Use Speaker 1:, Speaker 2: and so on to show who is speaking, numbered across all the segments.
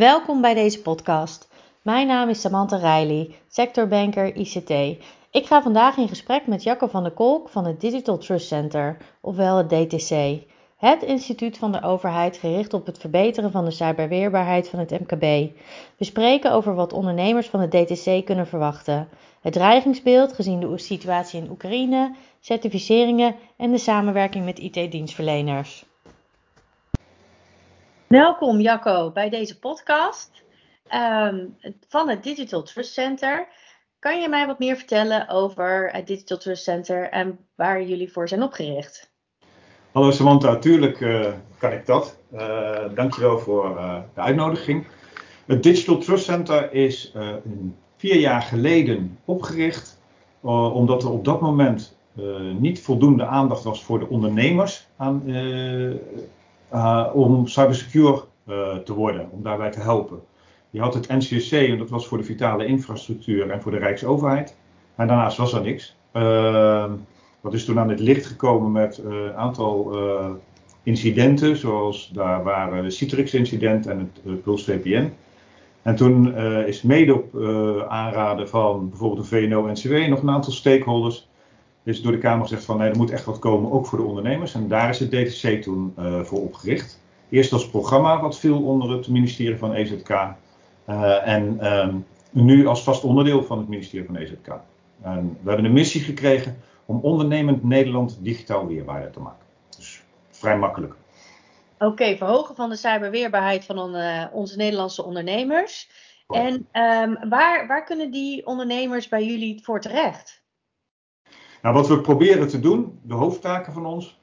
Speaker 1: Welkom bij deze podcast. Mijn naam is Samantha Riley, sectorbanker ICT. Ik ga vandaag in gesprek met Jacco van der Kolk van het Digital Trust Center, ofwel het DTC. Het instituut van de overheid gericht op het verbeteren van de cyberweerbaarheid van het MKB. We spreken over wat ondernemers van het DTC kunnen verwachten. Het dreigingsbeeld gezien de situatie in Oekraïne, certificeringen en de samenwerking met IT-dienstverleners. Welkom Jacco bij deze podcast ehm, van het Digital Trust Center. Kan je mij wat meer vertellen over het Digital Trust Center en waar jullie voor zijn opgericht?
Speaker 2: Hallo Samantha, natuurlijk uh, kan ik dat. Uh, dankjewel voor uh, de uitnodiging. Het Digital Trust Center is vier jaar geleden opgericht, omdat er op dat moment niet voldoende aandacht was voor de ondernemers aan, om cybersecure te worden, om daarbij te helpen. Je had het NCSC en dat was voor de vitale infrastructuur en voor de Rijksoverheid. En daarnaast was er niks. Wat is toen aan het licht gekomen met een uh, aantal incidenten, zoals daar waren de Citrix-incident en het uh, Puls VPN. En toen is mede op aanraden van bijvoorbeeld de VNO-NCW nog een aantal stakeholders, is door de Kamer gezegd van nee, er moet echt wat komen, ook voor de ondernemers. En daar is het DTC toen voor opgericht. Eerst als programma, wat viel onder het ministerie van EZK. en um, nu als vast onderdeel van het ministerie van EZK. En we hebben een missie gekregen om ondernemend Nederland digitaal weerbaarder te maken. Dus vrij makkelijk.
Speaker 1: Oké, verhogen van de cyberweerbaarheid van uh, onze Nederlandse ondernemers. En um, waar, waar kunnen die ondernemers bij jullie voor terecht?
Speaker 2: Nou, wat we proberen te doen, de hoofdtaken van ons,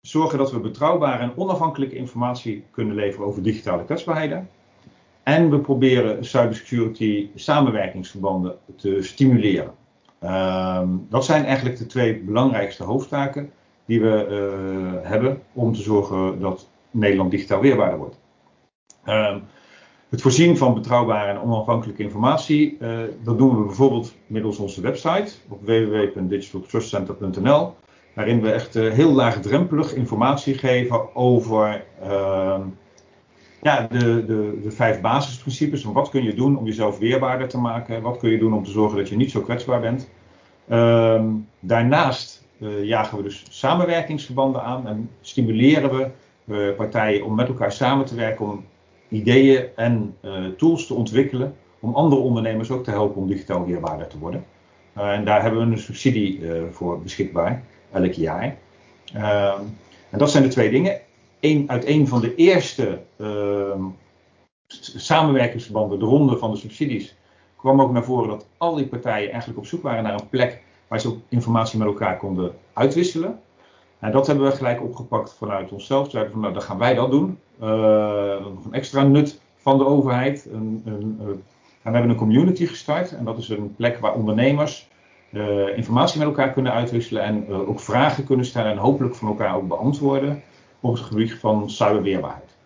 Speaker 2: zorgen dat we betrouwbare en onafhankelijke informatie kunnen leveren over digitale kwetsbaarheden. En we proberen cybersecurity samenwerkingsverbanden te stimuleren. Um, dat zijn eigenlijk de twee belangrijkste hoofdtaken die we uh, hebben om te zorgen dat Nederland digitaal weerbaarder wordt. Um, het voorzien van betrouwbare en onafhankelijke informatie, uh, dat doen we bijvoorbeeld middels onze website op www.digitaltrustcenter.nl, waarin we echt uh, heel laagdrempelig informatie geven over uh, ja, de, de, de vijf basisprincipes van wat kun je doen om jezelf weerbaarder te maken. Wat kun je doen om te zorgen dat je niet zo kwetsbaar bent. Um, daarnaast uh, jagen we dus samenwerkingsverbanden aan en stimuleren we partijen om met elkaar samen te werken om ideeën en uh, tools te ontwikkelen om andere ondernemers ook te helpen om digitaal weerbaarder te worden. en daar hebben we een subsidie voor beschikbaar elk jaar. Ehm, en dat zijn de twee dingen een, uit een van de eerste uh, samenwerkingsverbanden, de ronde van de subsidies, kwam ook naar voren dat al die partijen eigenlijk op zoek waren naar een plek waar ze ook informatie met elkaar konden uitwisselen. En dat hebben we gelijk opgepakt vanuit onszelf. Zeiden van nou, dan gaan wij dat doen. Uh, een extra nut van de overheid. Een, een, en we hebben een community gestart. En dat is een plek waar ondernemers uh, informatie met elkaar kunnen uitwisselen. En ook vragen kunnen stellen. En hopelijk van elkaar ook beantwoorden op het gebied van cyberweerbaarheid.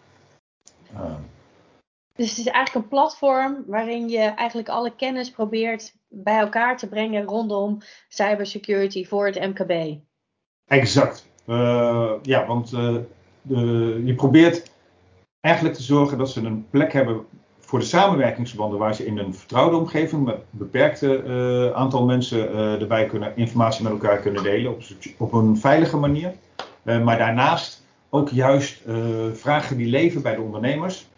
Speaker 1: Dus het is eigenlijk een platform waarin je eigenlijk alle kennis probeert bij elkaar te brengen rondom cybersecurity voor het MKB.
Speaker 2: Exact. Uh, ja, want uh, de, je probeert eigenlijk te zorgen dat ze een plek hebben voor de samenwerkingsverbanden waar ze in een vertrouwde omgeving met een beperkte uh, aantal mensen erbij kunnen informatie met elkaar kunnen delen op, op een veilige manier. maar daarnaast ook juist vragen die leven bij de ondernemers.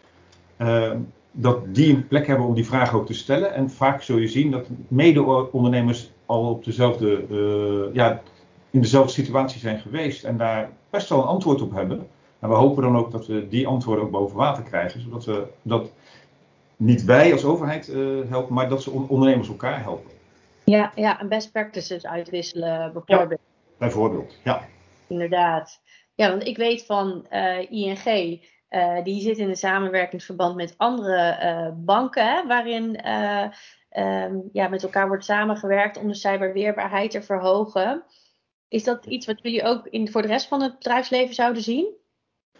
Speaker 2: Dat die een plek hebben om die vragen ook te stellen. En vaak zul je zien dat mede-ondernemers al op dezelfde, ja, in dezelfde situatie zijn geweest en daar best wel een antwoord op hebben. En we hopen dan ook dat we die antwoorden ook boven water krijgen, zodat we dat niet wij als overheid helpen, maar dat ze ondernemers elkaar helpen.
Speaker 1: Ja, ja, en best practices uitwisselen bijvoorbeeld.
Speaker 2: Ja, bijvoorbeeld, ja.
Speaker 1: Inderdaad. Ja, want ik weet van uh, ING, uh, die zit in een samenwerkingsverband met andere banken, hè, waarin um, ja, met elkaar wordt samengewerkt om de cyberweerbaarheid te verhogen. Is dat iets wat jullie ook in, voor de rest van het bedrijfsleven zouden zien?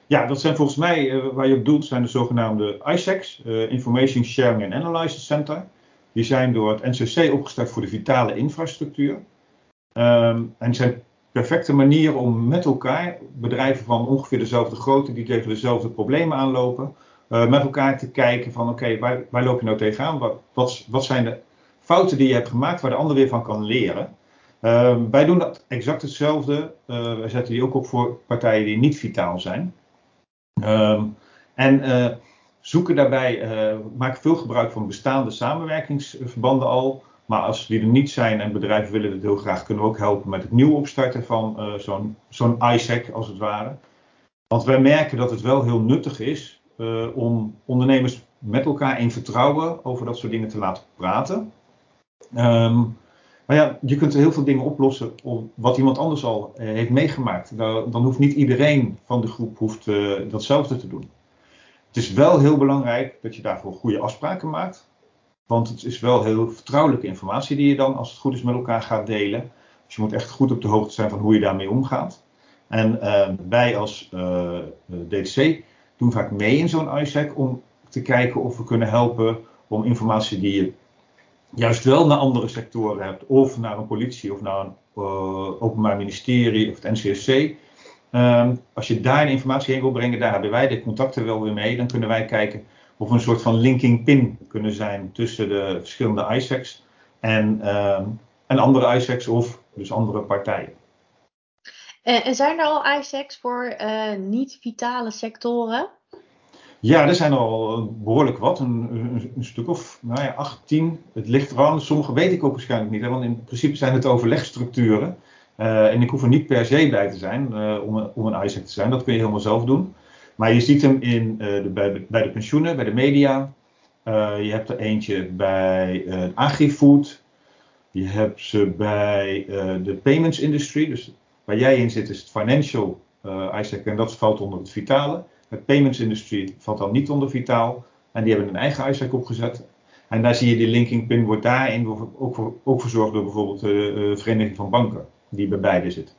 Speaker 2: Ja, dat zijn volgens mij, waar je op doelt, zijn de zogenaamde ISACs, Information Sharing and Analysis Center. Die zijn door het NCC opgestart voor de vitale infrastructuur. Um, en zijn perfecte manier om met elkaar, bedrijven van ongeveer dezelfde grootte, die tegen dezelfde problemen aanlopen, met elkaar te kijken van oké, waar, waar loop je nou tegenaan? Wat, wat, wat zijn de fouten die je hebt gemaakt waar de ander weer van kan leren? Ehm, wij doen dat exact hetzelfde. Uh, wij zetten die ook op voor partijen die niet vitaal zijn. Ehm, en uh, zoeken daarbij, uh, maken veel gebruik van bestaande samenwerkingsverbanden al. Maar als die er niet zijn en bedrijven willen het heel graag, kunnen we ook helpen met het nieuw opstarten van zo'n zo'n ISEC als het ware. Want wij merken dat het wel heel nuttig is om ondernemers met elkaar in vertrouwen over dat soort dingen te laten praten. Um, maar ja, je kunt heel veel dingen oplossen om wat iemand anders al eh, heeft meegemaakt. Dan, hoeft niet iedereen van de groep hoeft, uh, datzelfde te doen. Het is wel heel belangrijk dat je daarvoor goede afspraken maakt. Want het is wel heel vertrouwelijke informatie die je dan, als het goed is, met elkaar gaat delen. Dus je moet echt goed op de hoogte zijn van hoe je daarmee omgaat. En uh, wij als DTC doen vaak mee in zo'n ISEC om te kijken of we kunnen helpen om informatie die je juist wel naar andere sectoren hebt, of naar een politie of naar een uh, openbaar ministerie of het NCSC. Ehm, als je daar de informatie heen wil brengen, daar hebben wij de contacten wel weer mee. Dan kunnen wij kijken of we een soort van linking pin kunnen zijn tussen de verschillende ISECs en, um, en andere ISECs of dus andere partijen.
Speaker 1: En, zijn er al ISECs voor uh, niet-vitale sectoren?
Speaker 2: Ja, er zijn er al behoorlijk wat. Een, een, stuk of nou ja, 18. Het ligt eraan. Sommige weet ik ook waarschijnlijk niet. Hè, want in principe zijn het overlegstructuren. Uh, en ik hoef er niet per se bij te zijn uh, om, een, om een te zijn. Dat kun je helemaal zelf doen. Maar je ziet hem in, uh, de, bij, bij, de pensioenen, bij de media. je hebt er eentje bij agri-food. Je hebt ze bij de payments industry. Dus waar jij in zit is het financial ISEC. En dat valt onder het vitale. Het payments industrie valt dan niet onder Vitaal. En die hebben een eigen ISAC opgezet. En daar zie je die linking pin wordt daarin ook, voor, ook verzorgd door bijvoorbeeld de uh, Vereniging van Banken, die bij beide zit.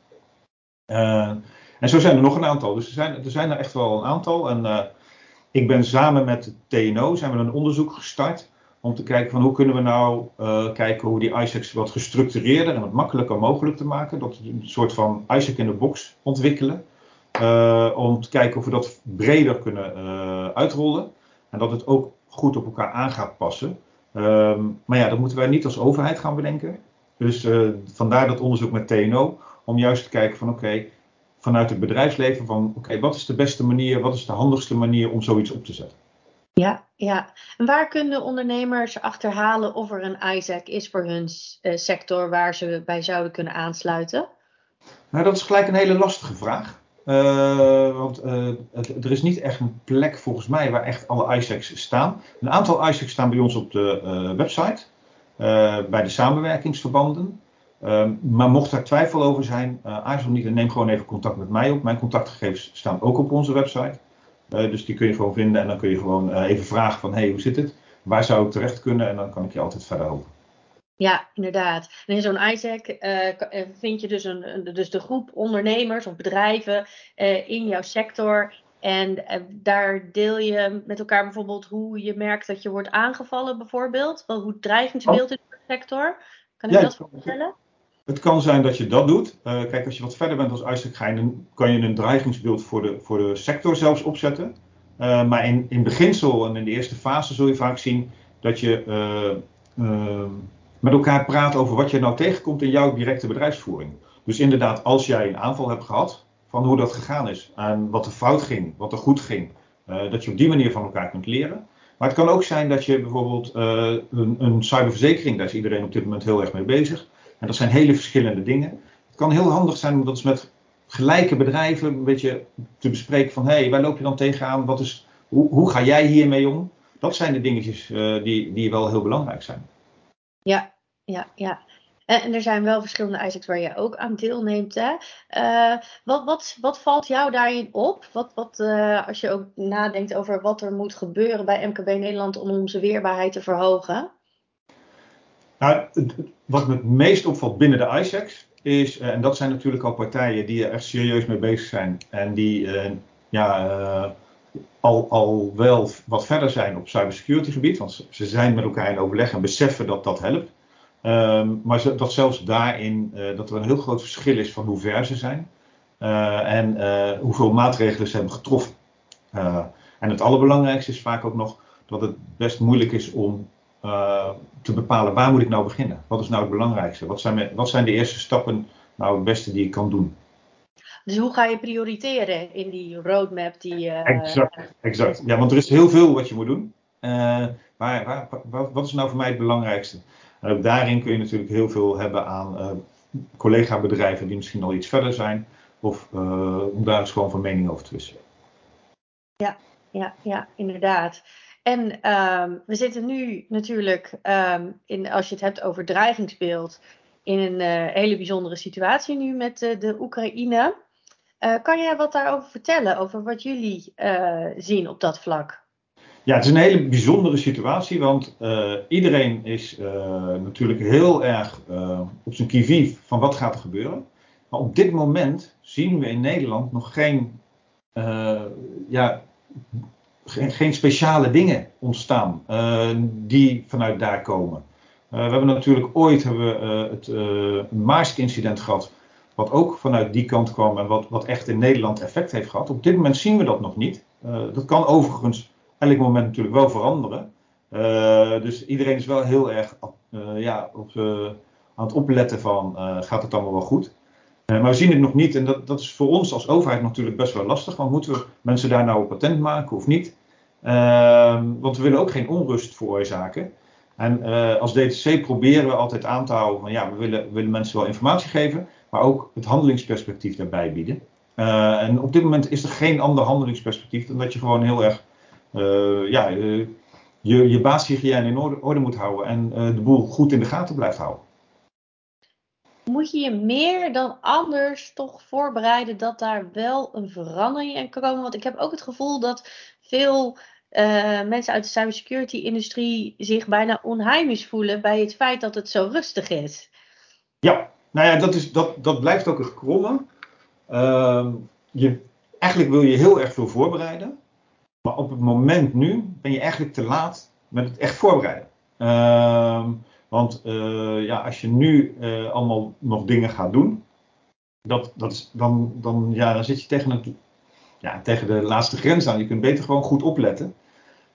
Speaker 2: Uh, en zo zijn er nog een aantal. Dus er zijn er, zijn er echt wel een aantal. En ik ben samen met de TNO zijn we een onderzoek gestart om te kijken van hoe kunnen we nou kijken hoe die ISACs wat gestructureerder en wat makkelijker mogelijk te maken. Dat we een soort van ISAC in de box ontwikkelen. Uh, om te kijken of we dat breder kunnen uh, uitrollen. En dat het ook goed op elkaar aan gaat passen. Um, maar ja, dat moeten wij niet als overheid gaan bedenken. Dus uh, vandaar dat onderzoek met TNO. Om juist te kijken van oké, okay, vanuit het bedrijfsleven van oké, okay, wat is de beste manier, wat is de handigste manier om zoiets op te zetten.
Speaker 1: Ja, ja. En waar kunnen ondernemers achterhalen of er een ISAC is voor hun sector waar ze bij zouden kunnen aansluiten?
Speaker 2: Nou, dat is gelijk een hele lastige vraag. Uh, want uh, het, er is niet echt een plek volgens mij waar echt alle ISACs staan. Een aantal ISACs staan bij ons op de uh, website, bij de samenwerkingsverbanden. Ehm, maar mocht daar twijfel over zijn, aarzel niet en neem gewoon even contact met mij op. Mijn contactgegevens staan ook op onze website. dus die kun je gewoon vinden en dan kun je gewoon even vragen van hey, hoe zit het? Waar zou ik terecht kunnen? En dan kan ik je altijd verder helpen.
Speaker 1: Ja, inderdaad. En in zo'n ISAC uh, vind je dus, een, dus de groep ondernemers of bedrijven uh, in jouw sector. En uh, daar deel je met elkaar bijvoorbeeld hoe je merkt dat je wordt aangevallen, bijvoorbeeld. Wel, hoe het dreigingsbeeld is voor de sector. Kan je ja, dat vertellen?
Speaker 2: Het kan zijn dat je dat doet. kijk, als je wat verder bent als ISAC, dan kan je een dreigingsbeeld voor de, voor de sector zelfs opzetten. maar in, in beginsel en in de eerste fase zul je vaak zien dat je met elkaar praten over wat je nou tegenkomt in jouw directe bedrijfsvoering. Dus inderdaad, als jij een aanval hebt gehad, van hoe dat gegaan is en wat er fout ging, wat er goed ging, uh, dat je op die manier van elkaar kunt leren. Maar het kan ook zijn dat je bijvoorbeeld uh, een, een, cyberverzekering, daar is iedereen op dit moment heel erg mee bezig. En dat zijn hele verschillende dingen. Het kan heel handig zijn om dat eens met gelijke bedrijven een beetje te bespreken van hé, hey, waar loop je dan tegenaan? Wat is, hoe, hoe ga jij hiermee om? Dat zijn de dingetjes uh, die, die wel heel belangrijk zijn.
Speaker 1: Ja, ja, ja. En, er zijn wel verschillende ISACs waar je ook aan deelneemt. Hè? Uh, wat, wat, wat valt jou daarin op? Wat, wat, uh, als je ook nadenkt over wat er moet gebeuren bij MKB Nederland om onze weerbaarheid te verhogen?
Speaker 2: Nou, wat me het meest opvalt binnen de ISACs is, uh, en dat zijn natuurlijk al partijen die er echt serieus mee bezig zijn en die ja, al, al wel wat verder zijn op cybersecurity gebied, want ze zijn met elkaar in overleg en beseffen dat dat helpt. Um, maar dat zelfs daarin uh, dat er een heel groot verschil is van hoe ver ze zijn uh, en uh, hoeveel maatregelen ze hebben getroffen. En het allerbelangrijkste is vaak ook nog dat het best moeilijk is om te bepalen waar moet ik nou beginnen. Wat is nou het belangrijkste? Wat zijn, wat zijn de eerste stappen nou het beste die ik kan doen?
Speaker 1: Dus hoe ga je prioriteren in die roadmap die je.
Speaker 2: exact, exact. Ja, want er is heel veel wat je moet doen. maar waar, wat is nou voor mij het belangrijkste? En ook daarin kun je natuurlijk heel veel hebben aan uh, collega-bedrijven die misschien al iets verder zijn. Of om daar eens gewoon van mening over te wisselen.
Speaker 1: Ja, ja, ja, inderdaad. En um, we zitten nu natuurlijk, um, in, als je het hebt over dreigingsbeeld, in een uh, hele bijzondere situatie nu met de Oekraïne. kan jij wat daarover vertellen, over wat jullie zien op dat vlak?
Speaker 2: Ja, het is een hele bijzondere situatie, want iedereen is natuurlijk heel erg op zijn kivief van wat gaat er gebeuren. Maar op dit moment zien we in Nederland nog geen, ja, geen, geen, speciale dingen ontstaan die vanuit daar komen. We hebben natuurlijk ooit hebben we, het Maersk-incident gehad, wat ook vanuit die kant kwam en wat, wat echt in Nederland effect heeft gehad. Op dit moment zien we dat nog niet. dat kan overigens elk moment natuurlijk wel veranderen. Dus iedereen is wel heel erg ja, op, aan het opletten van gaat het allemaal wel goed. maar we zien het nog niet en dat, dat is voor ons als overheid natuurlijk best wel lastig. Want moeten we mensen daar nou een patent maken of niet? Ehm, want we willen ook geen onrust veroorzaken. En als DTC proberen we altijd aan te houden van ja, we willen, willen mensen wel informatie geven, maar ook het handelingsperspectief daarbij bieden. en op dit moment is er geen ander handelingsperspectief dan dat je gewoon heel erg uh, ja, je, je basishygiëne in orde, orde, moet houden en de boel goed in de gaten blijft houden.
Speaker 1: Moet je je meer dan anders toch voorbereiden dat daar wel een verandering in kan komen? Want ik heb ook het gevoel dat veel mensen uit de cybersecurity-industrie zich bijna onheimisch voelen bij het feit dat het zo rustig is.
Speaker 2: Ja, nou ja, dat, is, dat, dat blijft ook een kromme. Ehm, je, eigenlijk wil je heel erg veel voorbereiden. Maar op het moment nu ben je eigenlijk te laat met het echt voorbereiden. Uh, want uh, ja, als je nu uh, allemaal nog dingen gaat doen, dat, dat dan, dan, ja, dan zit je tegen, het, ja, tegen de laatste grens aan. Je kunt beter gewoon goed opletten.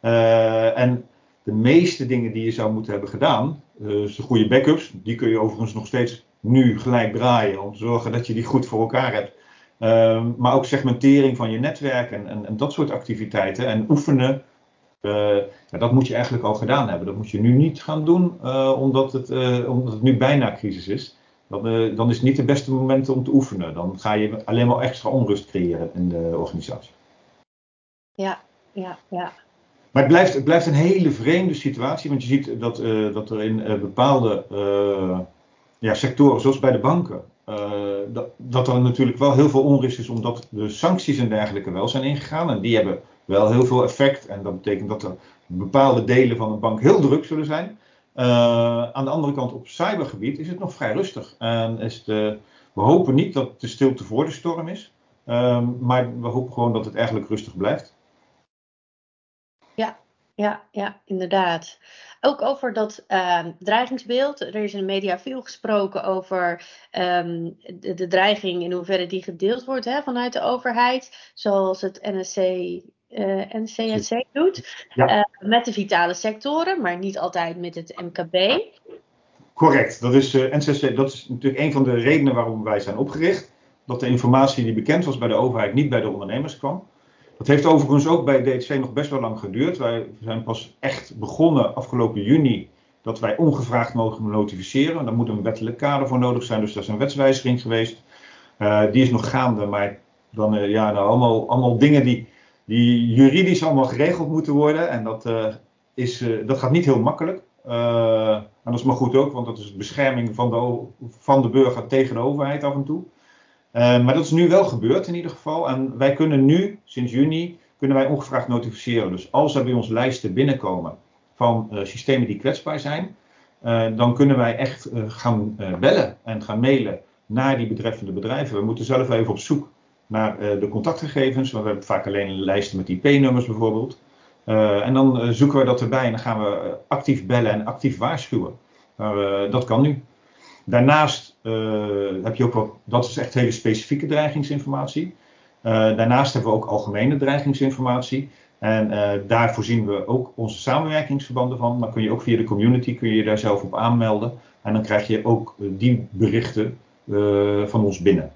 Speaker 2: Uh, en de meeste dingen die je zou moeten hebben gedaan, dus de goede backups, die kun je overigens nog steeds nu gelijk draaien om te zorgen dat je die goed voor elkaar hebt. Uh, maar ook segmentering van je netwerk en, en, en dat soort activiteiten. En oefenen, uh, ja, dat moet je eigenlijk al gedaan hebben. Dat moet je nu niet gaan doen, omdat, het, omdat het nu bijna crisis is. Dan, dan is het niet het beste moment om te oefenen. Dan ga je alleen maar extra onrust creëren in de organisatie.
Speaker 1: Ja, ja, ja.
Speaker 2: Maar het blijft, het blijft een hele vreemde situatie, want je ziet dat, dat er in bepaalde ja, sectoren, zoals bij de banken, dat, dat er natuurlijk wel heel veel onrust is omdat de sancties en dergelijke wel zijn ingegaan. En die hebben wel heel veel effect. En dat betekent dat er bepaalde delen van een bank heel druk zullen zijn. Uh, aan de andere kant op cybergebied is het nog vrij rustig. En is de, we hopen niet dat de stilte voor de storm is. Uh, maar we hopen gewoon dat het eigenlijk rustig blijft.
Speaker 1: Ja, ja, ja, inderdaad. Ook over dat uh, dreigingsbeeld. Er is in de media veel gesproken over um, de, de, dreiging in hoeverre die gedeeld wordt hè, vanuit de overheid. Zoals het NSC, uh, NCSC doet. Ja. Uh, met de vitale sectoren, maar niet altijd met het MKB.
Speaker 2: Correct. Dat is, uh, NCSC, dat is natuurlijk een van de redenen waarom wij zijn opgericht. Dat de informatie die bekend was bij de overheid niet bij de ondernemers kwam. Dat heeft overigens ook bij DTC nog best wel lang geduurd. Wij zijn pas echt begonnen afgelopen juni dat wij ongevraagd mogen notificeren. Daar moet een wettelijk kader voor nodig zijn, dus dat is een wetswijziging geweest. Uh, die is nog gaande, maar dan uh, ja, nou, allemaal, allemaal dingen die, die juridisch allemaal geregeld moeten worden. En dat, uh, is, dat gaat niet heel makkelijk. en dat is maar goed ook, want dat is bescherming van de, van de burger tegen de overheid af en toe. Maar dat is nu wel gebeurd in ieder geval. En wij kunnen nu, sinds juni, kunnen wij ongevraagd notificeren. Dus als er bij ons lijsten binnenkomen van systemen die kwetsbaar zijn, dan kunnen wij echt gaan bellen en gaan mailen naar die betreffende bedrijven. We moeten zelf even op zoek naar de contactgegevens, want we hebben vaak alleen lijsten met IP-nummers bijvoorbeeld. en dan zoeken we dat erbij en dan gaan we actief bellen en actief waarschuwen. dat kan nu. Daarnaast uh, heb je ook wat, dat is echt hele specifieke dreigingsinformatie. Uh, daarnaast hebben we ook algemene dreigingsinformatie. En daar voorzien we ook onze samenwerkingsverbanden van. Maar kun je ook via de community kun je daar zelf op aanmelden. En dan krijg je ook die berichten van ons binnen.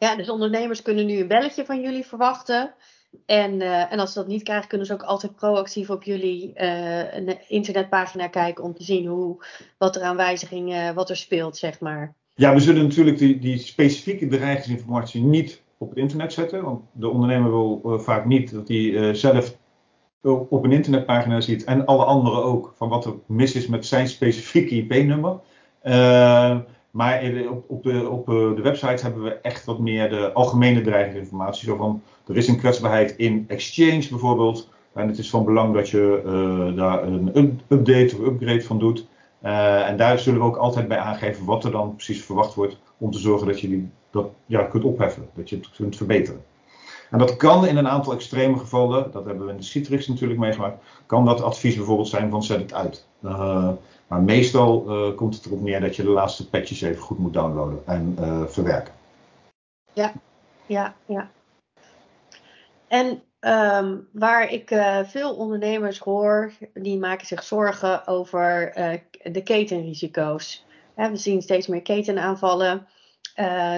Speaker 1: Ja, dus ondernemers kunnen nu een belletje van jullie verwachten. En, uh, en als ze dat niet krijgen, kunnen ze ook altijd proactief op jullie uh, internetpagina kijken om te zien hoe, wat er aan wijzigingen, wat er speelt, zeg maar.
Speaker 2: Ja, we zullen natuurlijk die, die specifieke dreigingsinformatie niet op het internet zetten. Want de ondernemer wil uh, vaak niet dat hij zelf op een internetpagina ziet en alle anderen ook van wat er mis is met zijn specifieke IP-nummer. Maar op, op, de, op eh, de website hebben we echt wat meer de algemene dreigingsinformatie. Zo van, er is een kwetsbaarheid in Exchange bijvoorbeeld. En het is van belang dat je uh, daar een update of upgrade van doet. Uh, en daar zullen we ook altijd bij aangeven wat er dan precies verwacht wordt. Om te zorgen dat je die, dat ja, kunt opheffen. Dat je het kunt verbeteren. En dat kan in een aantal extreme gevallen, dat hebben we in de Citrix natuurlijk meegemaakt, kan dat advies bijvoorbeeld zijn van zet het uit. Uh, maar meestal uh, komt het erop neer dat je de laatste patches even goed moet downloaden en uh, verwerken.
Speaker 1: Ja, ja, ja. En um, waar ik uh, veel ondernemers hoor, die maken zich zorgen over de ketenrisico's. we zien steeds meer ketenaanvallen.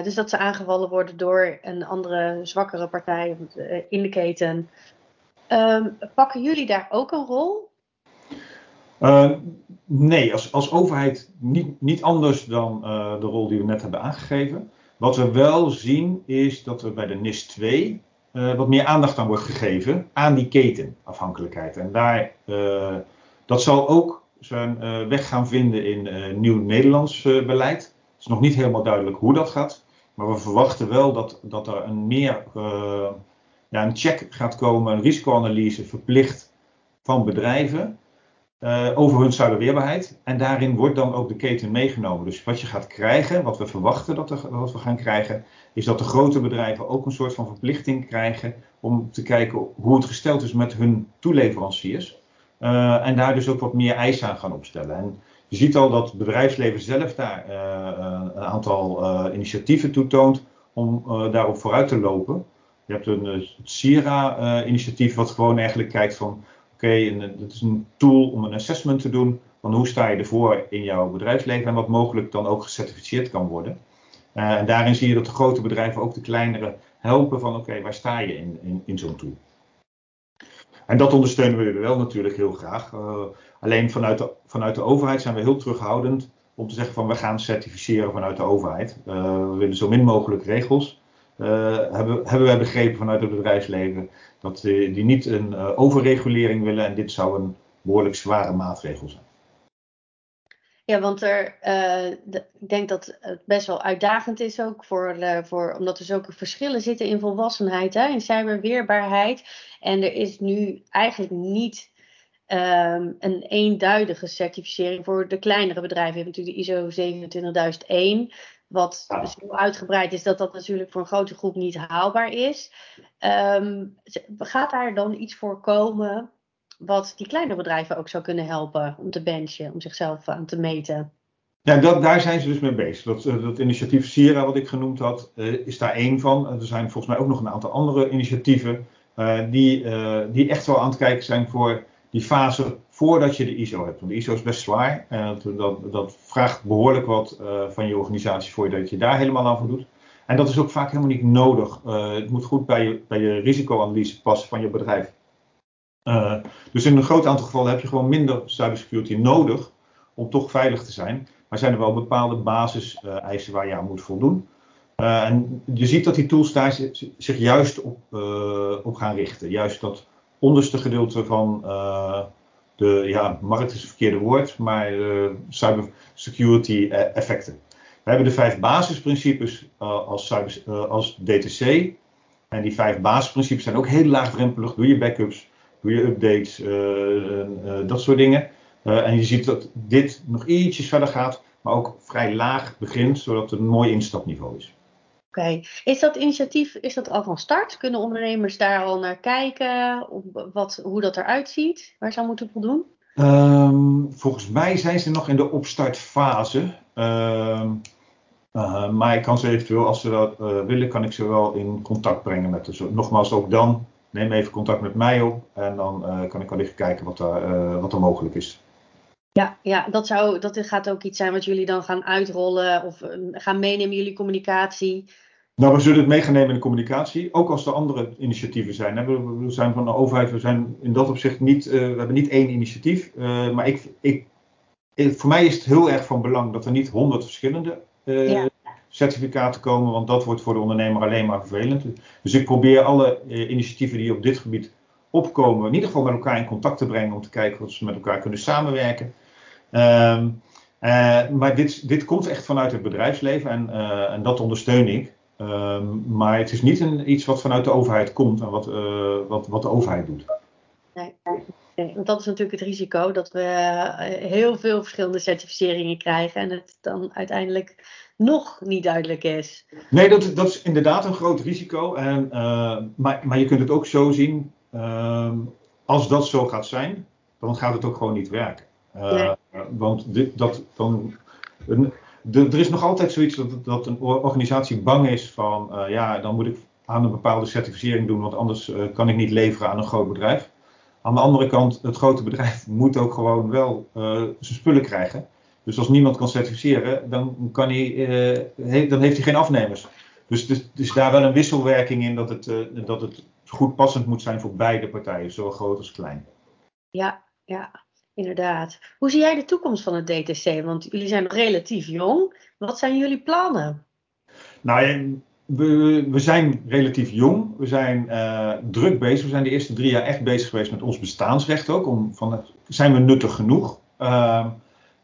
Speaker 1: dus dat ze aangevallen worden door een andere, zwakkere partij in de keten. Um, pakken jullie daar ook een rol?
Speaker 2: Nee, als, als overheid niet, niet anders dan uh, de rol die we net hebben aangegeven. Wat we wel zien is dat er bij de NIS 2 uh, wat meer aandacht aan wordt gegeven aan die ketenafhankelijkheid. En daar, dat zal ook zijn weg gaan vinden in nieuw Nederlands beleid. Het is nog niet helemaal duidelijk hoe dat gaat. Maar we verwachten wel dat, dat er een meer ja, een check gaat komen, een risicoanalyse verplicht van bedrijven uh, over hun cyberweerbaarheid. En daarin wordt dan ook de keten meegenomen. Dus wat je gaat krijgen, wat we verwachten dat, er, we gaan krijgen, is dat de grote bedrijven ook een soort van verplichting krijgen om te kijken hoe het gesteld is met hun toeleveranciers. Uh, en daar dus ook wat meer eisen aan gaan opstellen. En je ziet al dat het bedrijfsleven zelf daar uh, een aantal initiatieven toetoont om daarop vooruit te lopen. Je hebt een het SIRA-initiatief wat gewoon eigenlijk kijkt van Oké, en dat is een tool om een assessment te doen van hoe sta je ervoor in jouw bedrijfsleven en wat mogelijk dan ook gecertificeerd kan worden. Uh, en daarin zie je dat de grote bedrijven ook de kleinere helpen van oké, waar sta je in, in, in zo'n tool. En dat ondersteunen we wel natuurlijk heel graag. Uh, alleen vanuit de, vanuit de overheid zijn we heel terughoudend om te zeggen van we gaan certificeren vanuit de overheid. We willen zo min mogelijk regels. Hebben, hebben wij begrepen vanuit het bedrijfsleven dat die niet een uh, overregulering willen en dit zou een behoorlijk zware maatregel zijn.
Speaker 1: Ja, want er, de, ik denk dat het best wel uitdagend is ook voor, voor omdat er zulke verschillen zitten in volwassenheid, hè, in cyberweerbaarheid. En er is nu eigenlijk niet um, een eenduidige certificering voor de kleinere bedrijven. Je hebt natuurlijk de ISO 27001. Wat zo uitgebreid is dat dat natuurlijk voor een grote groep niet haalbaar is. Um, gaat daar dan iets voor komen wat die kleine bedrijven ook zou kunnen helpen om te benchen, om zichzelf aan te meten?
Speaker 2: Ja, dat, daar zijn ze dus mee bezig. Dat, eh, dat initiatief Sierra, wat ik genoemd had, uh, is daar één van. Er zijn volgens mij ook nog een aantal andere initiatieven uh, die, die echt wel aan het kijken zijn voor die fase voordat je de ISO hebt. Want de ISO is best zwaar. En dat, vraagt behoorlijk wat uh, van je organisatie voordat je daar helemaal aan voldoet. En dat is ook vaak helemaal niet nodig. Uh, het moet goed bij je, bij risicoanalyse passen van je bedrijf. Dus in een groot aantal gevallen heb je gewoon minder cybersecurity nodig om toch veilig te zijn. Maar zijn er wel bepaalde basiseisen waar je aan moet voldoen. en je ziet dat die tools daar zich juist op, op gaan richten. Juist dat onderste gedeelte van de, ja, markt is het verkeerde woord, maar uh, cybersecurity eh, effecten. We hebben de vijf basisprincipes uh, als, als DTC. En die vijf basisprincipes zijn ook heel laagdrempelig. Doe je backups, doe je updates, dat soort dingen. en je ziet dat dit nog ietsjes verder gaat, maar ook vrij laag begint, zodat het een mooi instapniveau is.
Speaker 1: Oké, is dat initiatief is dat al van start? Kunnen ondernemers daar al naar kijken? Wat, hoe dat eruit ziet? Waar ze moeten voldoen?
Speaker 2: Um, volgens mij zijn ze nog in de opstartfase. Um, uh, maar ik kan ze eventueel, als ze dat uh, willen, kan ik ze wel in contact brengen met de. Nogmaals, ook dan neem even contact met mij op en dan kan ik wel even kijken wat, er, wat er mogelijk is.
Speaker 1: Ja, ja dat, zou, dat gaat ook iets zijn wat jullie dan gaan uitrollen of gaan meenemen in jullie communicatie.
Speaker 2: Nou, we zullen het meegaan nemen in de communicatie, ook als er andere initiatieven zijn. We, zijn van de overheid, we zijn in dat opzicht niet, uh, we hebben niet één initiatief. Uh, maar ik, ik, voor mij is het heel erg van belang dat er niet honderd verschillende ja. certificaten komen, want dat wordt voor de ondernemer alleen maar vervelend. Dus ik probeer alle initiatieven die op dit gebied opkomen, in ieder geval met elkaar in contact te brengen om te kijken of ze met elkaar kunnen samenwerken. Um, maar dit, dit komt echt vanuit het bedrijfsleven en, en dat ondersteun ik. Um, maar het is niet een, iets wat vanuit de overheid komt en wat, uh, wat, wat de overheid doet.
Speaker 1: Nee, nee, want dat is natuurlijk het risico dat we eh, heel veel verschillende certificeringen krijgen en het dan uiteindelijk nog niet duidelijk is.
Speaker 2: Nee, dat, dat is inderdaad een groot risico. En, maar, maar je kunt het ook zo zien, uh, als dat zo gaat zijn, dan gaat het ook gewoon niet werken. Nee. Want dit, dat, dan, een, er is nog altijd zoiets dat, dat een organisatie bang is van, uh, ja, dan moet ik aan een bepaalde certificering doen, want anders uh, kan ik niet leveren aan een groot bedrijf. Aan de andere kant, het grote bedrijf moet ook gewoon wel uh, zijn spullen krijgen. Dus als niemand kan certificeren, dan, kan hij, dan heeft hij geen afnemers. Dus, dus, dus daar wel een wisselwerking in dat het, dat het goed passend moet zijn voor beide partijen, zowel groot als klein.
Speaker 1: Ja, ja. Inderdaad. Hoe zie jij de toekomst van het DTC? Want jullie zijn nog relatief jong. Wat zijn jullie plannen?
Speaker 2: Nou, we, we zijn relatief jong. We zijn uh, druk bezig. We zijn de eerste drie jaar echt bezig geweest met ons bestaansrecht ook. Om van, zijn we nuttig genoeg? Uh,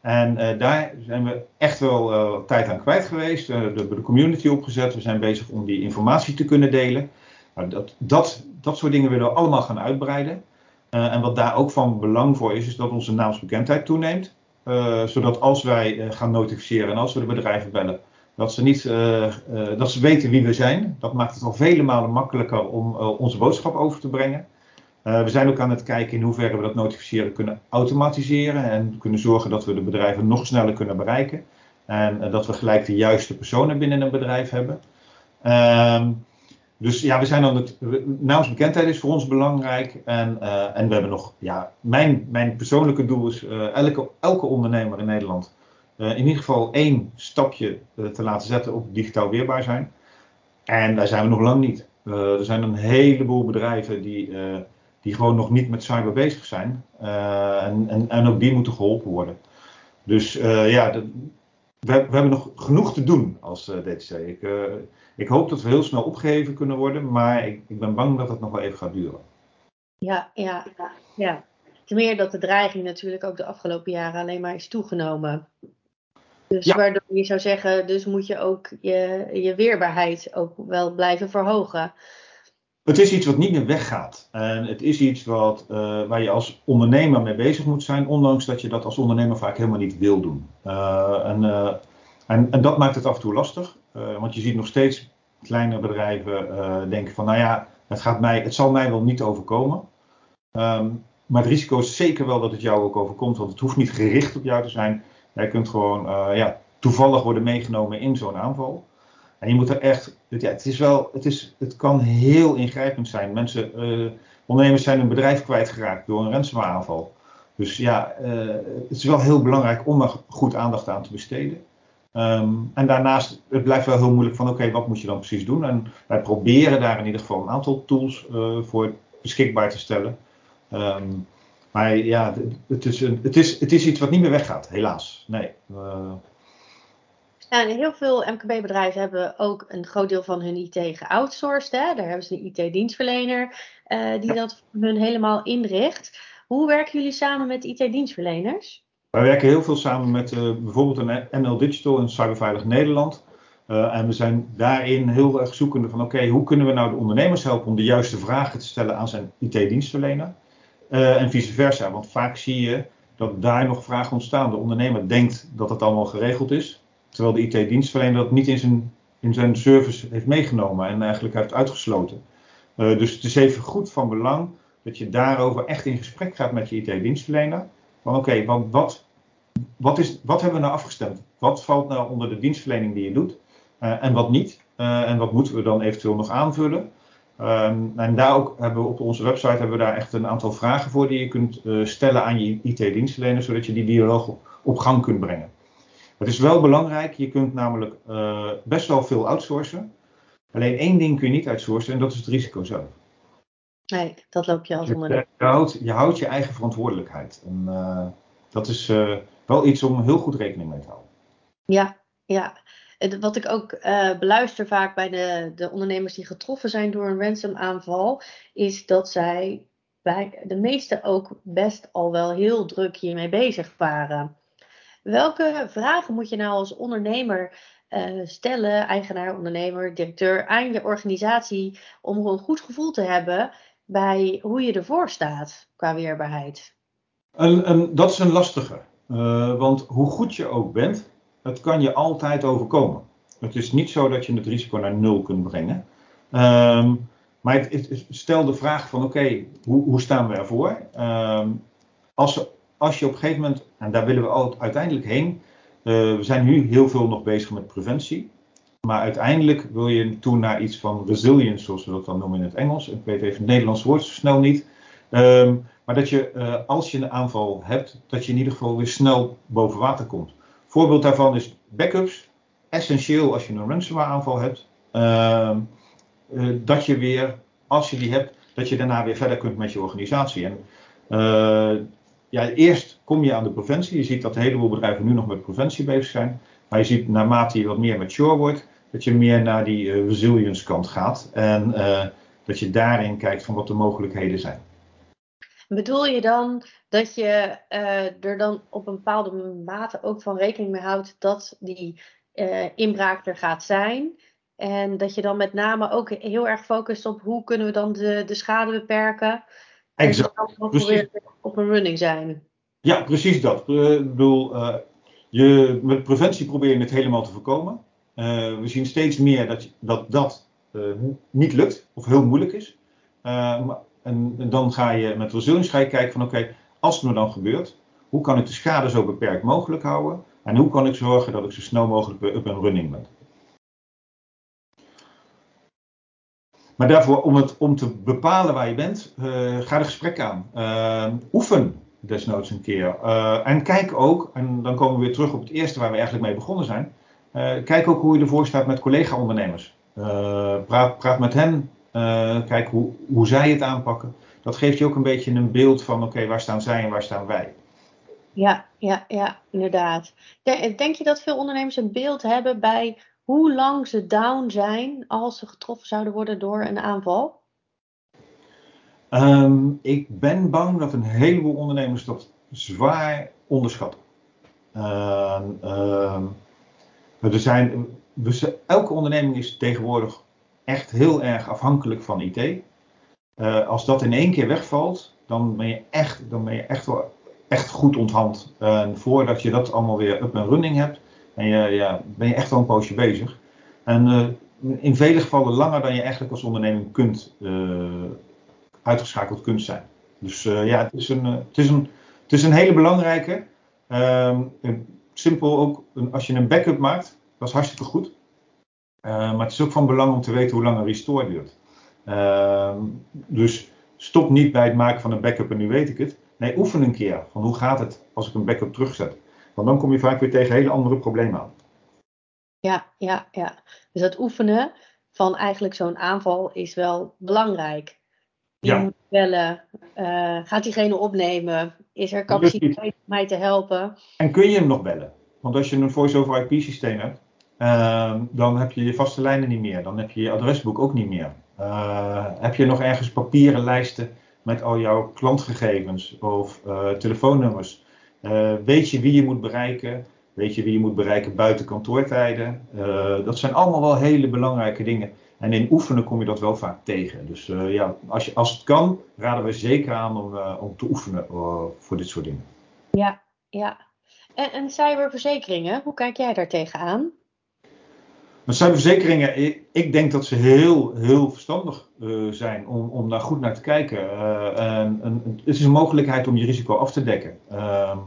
Speaker 2: en uh, daar zijn we echt wel uh, tijd aan kwijt geweest. we hebben de community opgezet. We zijn bezig om die informatie te kunnen delen. Nou, dat, dat, dat soort dingen willen we allemaal gaan uitbreiden. Uh, en wat daar ook van belang voor is, is dat onze naamsbekendheid toeneemt. Uh, zodat als wij uh, gaan notificeren en als we de bedrijven bellen, dat ze, niet, dat ze weten wie we zijn. Dat maakt het al vele malen makkelijker om onze boodschap over te brengen. we zijn ook aan het kijken in hoeverre we dat notificeren kunnen automatiseren en kunnen zorgen dat we de bedrijven nog sneller kunnen bereiken. En dat we gelijk de juiste personen binnen een bedrijf hebben. Ehm, dus ja, we zijn dan het. Naamsbekendheid is voor ons belangrijk. En, uh, en we hebben nog. Ja, mijn, mijn persoonlijke doel is uh, elke, elke ondernemer in Nederland. Uh, in ieder geval één stapje te laten zetten op digitaal weerbaar zijn. En daar zijn we nog lang niet. er zijn een heleboel bedrijven die, die gewoon nog niet met cyber bezig zijn. en, en, en ook die moeten geholpen worden. Dus ja, we, we, hebben nog genoeg te doen als DTC. Ik, ik hoop dat we heel snel opgeheven kunnen worden, maar ik, ik ben bang dat het nog wel even gaat duren.
Speaker 1: Ja, ja, ja. Ten meer dat de dreiging natuurlijk ook de afgelopen jaren alleen maar is toegenomen. Dus ja. waardoor je zou zeggen, dus moet je ook je, je weerbaarheid ook wel blijven verhogen.
Speaker 2: Het is iets wat niet meer weggaat. En het is iets wat, uh, waar je als ondernemer mee bezig moet zijn, ondanks dat je dat als ondernemer vaak helemaal niet wil doen. Uh, en, uh, en, en, dat maakt het af en toe lastig. want je ziet nog steeds kleinere bedrijven denken van, nou ja, het, gaat mij, het zal mij wel niet overkomen. Um, maar het risico is zeker wel dat het jou ook overkomt, want het hoeft niet gericht op jou te zijn. Jij kunt gewoon ja, toevallig worden meegenomen in zo'n aanval. En je moet er echt, ja, het is wel, het, is, het kan heel ingrijpend zijn. Mensen, uh, ondernemers zijn hun bedrijf kwijtgeraakt door een ransomware aanval. Dus ja, het is wel heel belangrijk om er goed aandacht aan te besteden. Um, en daarnaast, het blijft wel heel moeilijk van oké, wat moet je dan precies doen? En wij proberen daar in ieder geval een aantal tools uh, voor beschikbaar te stellen. Um, maar ja, het is, een, het, is, het is iets wat niet meer weggaat, helaas. Nee.
Speaker 1: En heel veel MKB-bedrijven hebben ook een groot deel van hun IT geoutsourced. Hè? Daar hebben ze een IT-dienstverlener uh, die ja. dat hun helemaal inricht. Hoe werken jullie samen met IT-dienstverleners?
Speaker 2: Wij werken heel veel samen met uh, bijvoorbeeld een NL Digital en Cyberveilig Nederland. Uh, en we zijn daarin heel erg zoekende van oké, okay, hoe kunnen we nou de ondernemers helpen om de juiste vragen te stellen aan zijn IT-dienstverlener. Uh, en vice versa, want vaak zie je dat daar nog vragen ontstaan. De ondernemer denkt dat het allemaal geregeld is, terwijl de IT-dienstverlener dat niet in zijn, in zijn service heeft meegenomen en eigenlijk heeft uitgesloten. dus het is even goed van belang dat je daarover echt in gesprek gaat met je IT-dienstverlener. Van oké, okay, wat, wat, wat, is, wat hebben we nou afgestemd? Wat valt nou onder de dienstverlening die je doet uh, en wat niet? Uh, en wat moeten we dan eventueel nog aanvullen? Ehm, en daar ook hebben we op onze website hebben we daar echt een aantal vragen voor die je kunt stellen aan je IT-dienstverlener, zodat je die dialoog op, gang kunt brengen. Het is wel belangrijk, je kunt namelijk uh, best wel veel outsourcen. Alleen één ding kun je niet outsourcen en dat is het risico zelf.
Speaker 1: Nee, dat loop je als
Speaker 2: je,
Speaker 1: ondernemer.
Speaker 2: Je houdt, je houdt je eigen verantwoordelijkheid. En uh, dat is wel iets om heel goed rekening mee te houden.
Speaker 1: Ja, ja. Wat ik ook uh, beluister vaak bij de, de ondernemers die getroffen zijn door een ransomaanval, is dat zij bij de meesten ook best al wel heel druk hiermee bezig waren. Welke vragen moet je nou als ondernemer uh, stellen, eigenaar, ondernemer, directeur, aan je organisatie om een goed gevoel te hebben bij hoe je ervoor staat qua weerbaarheid?
Speaker 2: Dat is een lastige. Uh, want hoe goed je ook bent, het kan je altijd overkomen. Het is niet zo dat je het risico naar nul kunt brengen. Um, maar het, stel de vraag van oké, hoe, hoe, staan we ervoor? Um, als, als je op een gegeven moment, en daar willen we uiteindelijk heen, uh, we zijn nu heel veel nog bezig met preventie. Maar uiteindelijk wil je toe naar iets van resilience, zoals we dat dan noemen in het Engels. Ik weet even het Nederlands woord zo snel niet. Um, maar dat je, uh, als je een aanval hebt, dat je in ieder geval weer snel boven water komt. Voorbeeld daarvan is backups. Essentieel als je een ransomware aanval hebt. Uh, uh, dat je weer, als je die hebt, dat je daarna weer verder kunt met je organisatie. En ja, eerst kom je aan de preventie. Je ziet dat een heleboel bedrijven nu nog met preventie bezig zijn. Maar je ziet naarmate je wat meer mature wordt, dat je meer naar die resilience kant gaat. En dat je daarin kijkt van wat de mogelijkheden zijn.
Speaker 1: Bedoel je dan dat je uh, er dan op een bepaalde mate ook van rekening mee houdt dat die uh, inbraak er gaat zijn? En dat je dan met name ook heel erg focust op hoe kunnen we dan de, de schade beperken?
Speaker 2: Exact.
Speaker 1: Dan weer op een running zijn.
Speaker 2: Ja, precies dat. Uh, ik bedoel, je, met preventie probeer je het helemaal te voorkomen. we zien steeds meer dat dat, dat niet lukt of heel moeilijk is. maar en, en, dan ga je met resilience ga je kijken van oké, okay, als het me dan gebeurt, hoe kan ik de schade zo beperkt mogelijk houden? En hoe kan ik zorgen dat ik zo snel mogelijk weer up en running ben? Maar daarvoor, om, het, om te bepalen waar je bent, uh, ga de gesprek aan. Uh, oefen desnoods een keer. Uh, en kijk ook, en dan komen we weer terug op het eerste waar we eigenlijk mee begonnen zijn. kijk ook hoe je ervoor staat met collega-ondernemers. praat, praat met hen kijk hoe, hoe zij het aanpakken. Dat geeft je ook een beetje een beeld van: oké, waar staan zij en waar staan wij?
Speaker 1: Ja, ja, ja, inderdaad. Denk je dat veel ondernemers een beeld hebben bij hoe lang ze down zijn als ze getroffen zouden worden door een aanval?
Speaker 2: Um, ik ben bang dat een heleboel ondernemers dat zwaar onderschatten. Uh, uh, er zijn, dus elke onderneming is tegenwoordig echt heel erg afhankelijk van IT. Uh, als dat in één keer wegvalt, dan ben je echt, dan ben je echt, wel, echt goed onthand. Uh, voordat je dat allemaal weer up en running hebt, en je, ja, ben je echt wel een poosje bezig. En uh, in vele gevallen langer dan je eigenlijk als onderneming kunt, uitgeschakeld kunt zijn. Dus ja, het is, een, het, is een, het is een hele belangrijke. Ehm, simpel ook, als je een backup maakt, dat is hartstikke goed. Maar het is ook van belang om te weten hoe lang een restore duurt. Uh, dus stop niet bij het maken van een backup en nu weet ik het. Nee, oefen een keer. Van hoe gaat het als ik een backup terugzet? Want dan kom je vaak weer tegen hele andere problemen aan.
Speaker 1: Ja, ja, ja. Dus dat oefenen van eigenlijk zo'n aanval is wel belangrijk. Je ja. moet bellen. Uh, gaat diegene opnemen? Is er capaciteit om mij te helpen?
Speaker 2: En kun je hem nog bellen? Want als je een voice-over IP systeem hebt, uh, dan heb je je vaste lijnen niet meer. Dan heb je je adresboek ook niet meer. Uh, heb je nog ergens papieren lijsten met al jouw klantgegevens of uh, telefoonnummers? Uh, weet je wie je moet bereiken? Weet je wie je moet bereiken buiten kantoortijden? dat zijn allemaal wel hele belangrijke dingen. En in oefenen kom je dat wel vaak tegen. Dus ja, als, je, als het kan, raden we zeker aan om, om te oefenen voor dit soort dingen.
Speaker 1: Ja, ja. En, en cyberverzekeringen, hoe kijk jij daar tegenaan?
Speaker 2: Maar cyberverzekeringen, ik, denk dat ze heel, heel verstandig uh, zijn om, om daar goed naar te kijken. Uh, en, het is een mogelijkheid om je risico af te dekken. Uh,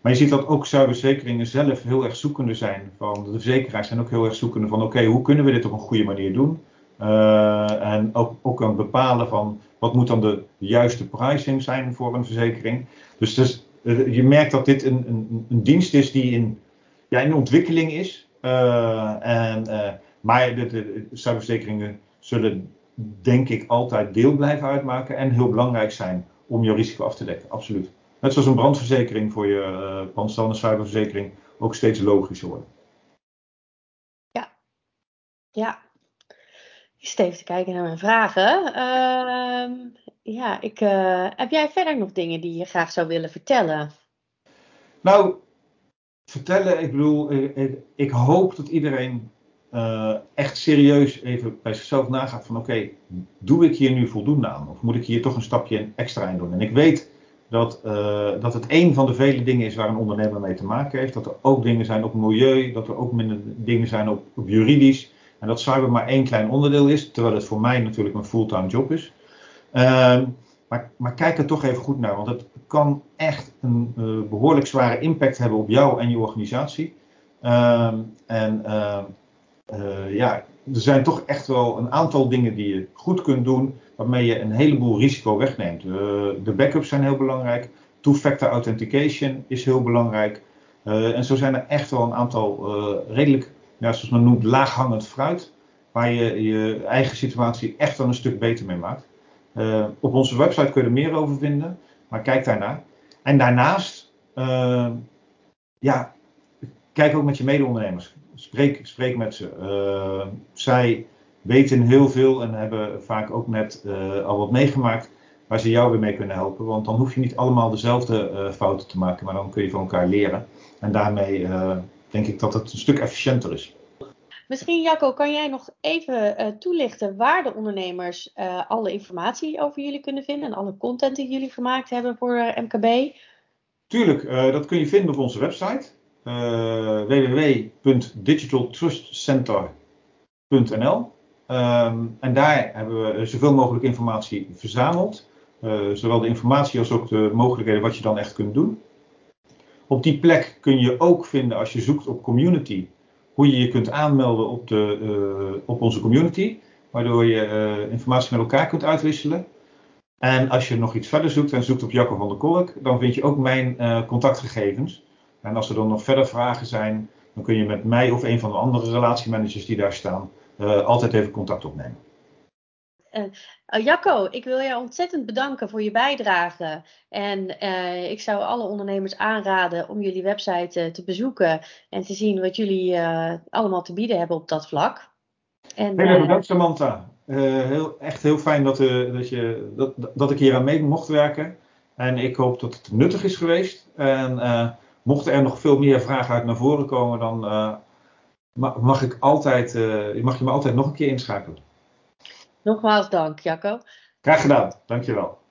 Speaker 2: maar je ziet dat ook cyberverzekeringen zelf heel erg zoekende zijn. Van de verzekeraars zijn ook heel erg zoekende van oké, hoe kunnen we dit op een goede manier doen? en ook, ook aan het bepalen van wat moet dan de juiste pricing zijn voor een verzekering. Dus, dus je merkt dat dit een, een, een dienst is die in, ja, in ontwikkeling is. En, maar de, de cyberverzekeringen zullen denk ik altijd deel blijven uitmaken en heel belangrijk zijn om je risico af te dekken. Absoluut. Net zoals een brandverzekering voor je uh, brandstand en cyberverzekering ook steeds logischer worden.
Speaker 1: Ja, ja. Ik even te kijken naar mijn vragen. Uh, ja, ik, uh, heb jij verder nog dingen die je graag zou willen vertellen?
Speaker 2: Nou, vertellen, ik bedoel, ik, ik hoop dat iedereen uh, echt serieus even bij zichzelf nagaat van oké, doe ik hier nu voldoende aan? Of moet ik hier toch een stapje extra in doen? En ik weet dat, dat het een van de vele dingen is waar een ondernemer mee te maken heeft. Dat er ook dingen zijn op milieu, dat er ook minder dingen zijn op, op juridisch. En dat cyber maar één klein onderdeel is, terwijl het voor mij natuurlijk een fulltime job is. Uh, maar, maar, kijk er toch even goed naar, want het kan echt een uh, behoorlijk zware impact hebben op jou en je organisatie. Ehm, en ehm, uh, ja, er zijn toch echt wel een aantal dingen die je goed kunt doen, waarmee je een heleboel risico wegneemt. Uh, de backups zijn heel belangrijk, two-factor authentication is heel belangrijk. En zo zijn er echt wel een aantal redelijk, zoals men noemt, laaghangend fruit, waar je je eigen situatie echt wel een stuk beter mee maakt. Op onze website kun je er meer over vinden, maar kijk daarnaar. En daarnaast, ja, kijk ook met je mede-ondernemers spreek, spreek met ze. Uh, zij weten heel veel en hebben vaak ook net al wat meegemaakt waar ze jou weer mee kunnen helpen. Want dan hoef je niet allemaal dezelfde fouten te maken, maar dan kun je van elkaar leren. En daarmee denk ik dat het een stuk efficiënter is.
Speaker 1: Misschien Jacco, kan jij nog even toelichten waar de ondernemers alle informatie over jullie kunnen vinden en alle content die jullie gemaakt hebben voor MKB?
Speaker 2: Tuurlijk, dat kun je vinden op onze website www.digitaltrustcenter.nl. Um, en daar hebben we zoveel mogelijk informatie verzameld. Zowel de informatie als ook de mogelijkheden wat je dan echt kunt doen. Op die plek kun je ook vinden als je zoekt op community hoe je je kunt aanmelden op, de, uh, op onze community. Waardoor je informatie met elkaar kunt uitwisselen. En als je nog iets verder zoekt en zoekt op Jacco van der Kolk, dan vind je ook mijn contactgegevens. En als er dan nog verder vragen zijn, dan kun je met mij of een van de andere relatiemanagers die daar staan, altijd even contact opnemen.
Speaker 1: Uh, Jacco, ik wil je ontzettend bedanken voor je bijdrage. En uh, ik zou alle ondernemers aanraden om jullie website te bezoeken en te zien wat jullie allemaal te bieden hebben op dat vlak.
Speaker 2: En, heel erg bedankt, Samantha. heel, echt heel fijn dat, dat, je, dat, dat ik hier aan mee mocht werken. En ik hoop dat het nuttig is geweest. En Mochten er nog veel meer vragen uit naar voren komen, dan mag, ik altijd, mag je me altijd nog een keer inschakelen.
Speaker 1: Nogmaals dank, Jacco.
Speaker 2: Graag gedaan, dankjewel.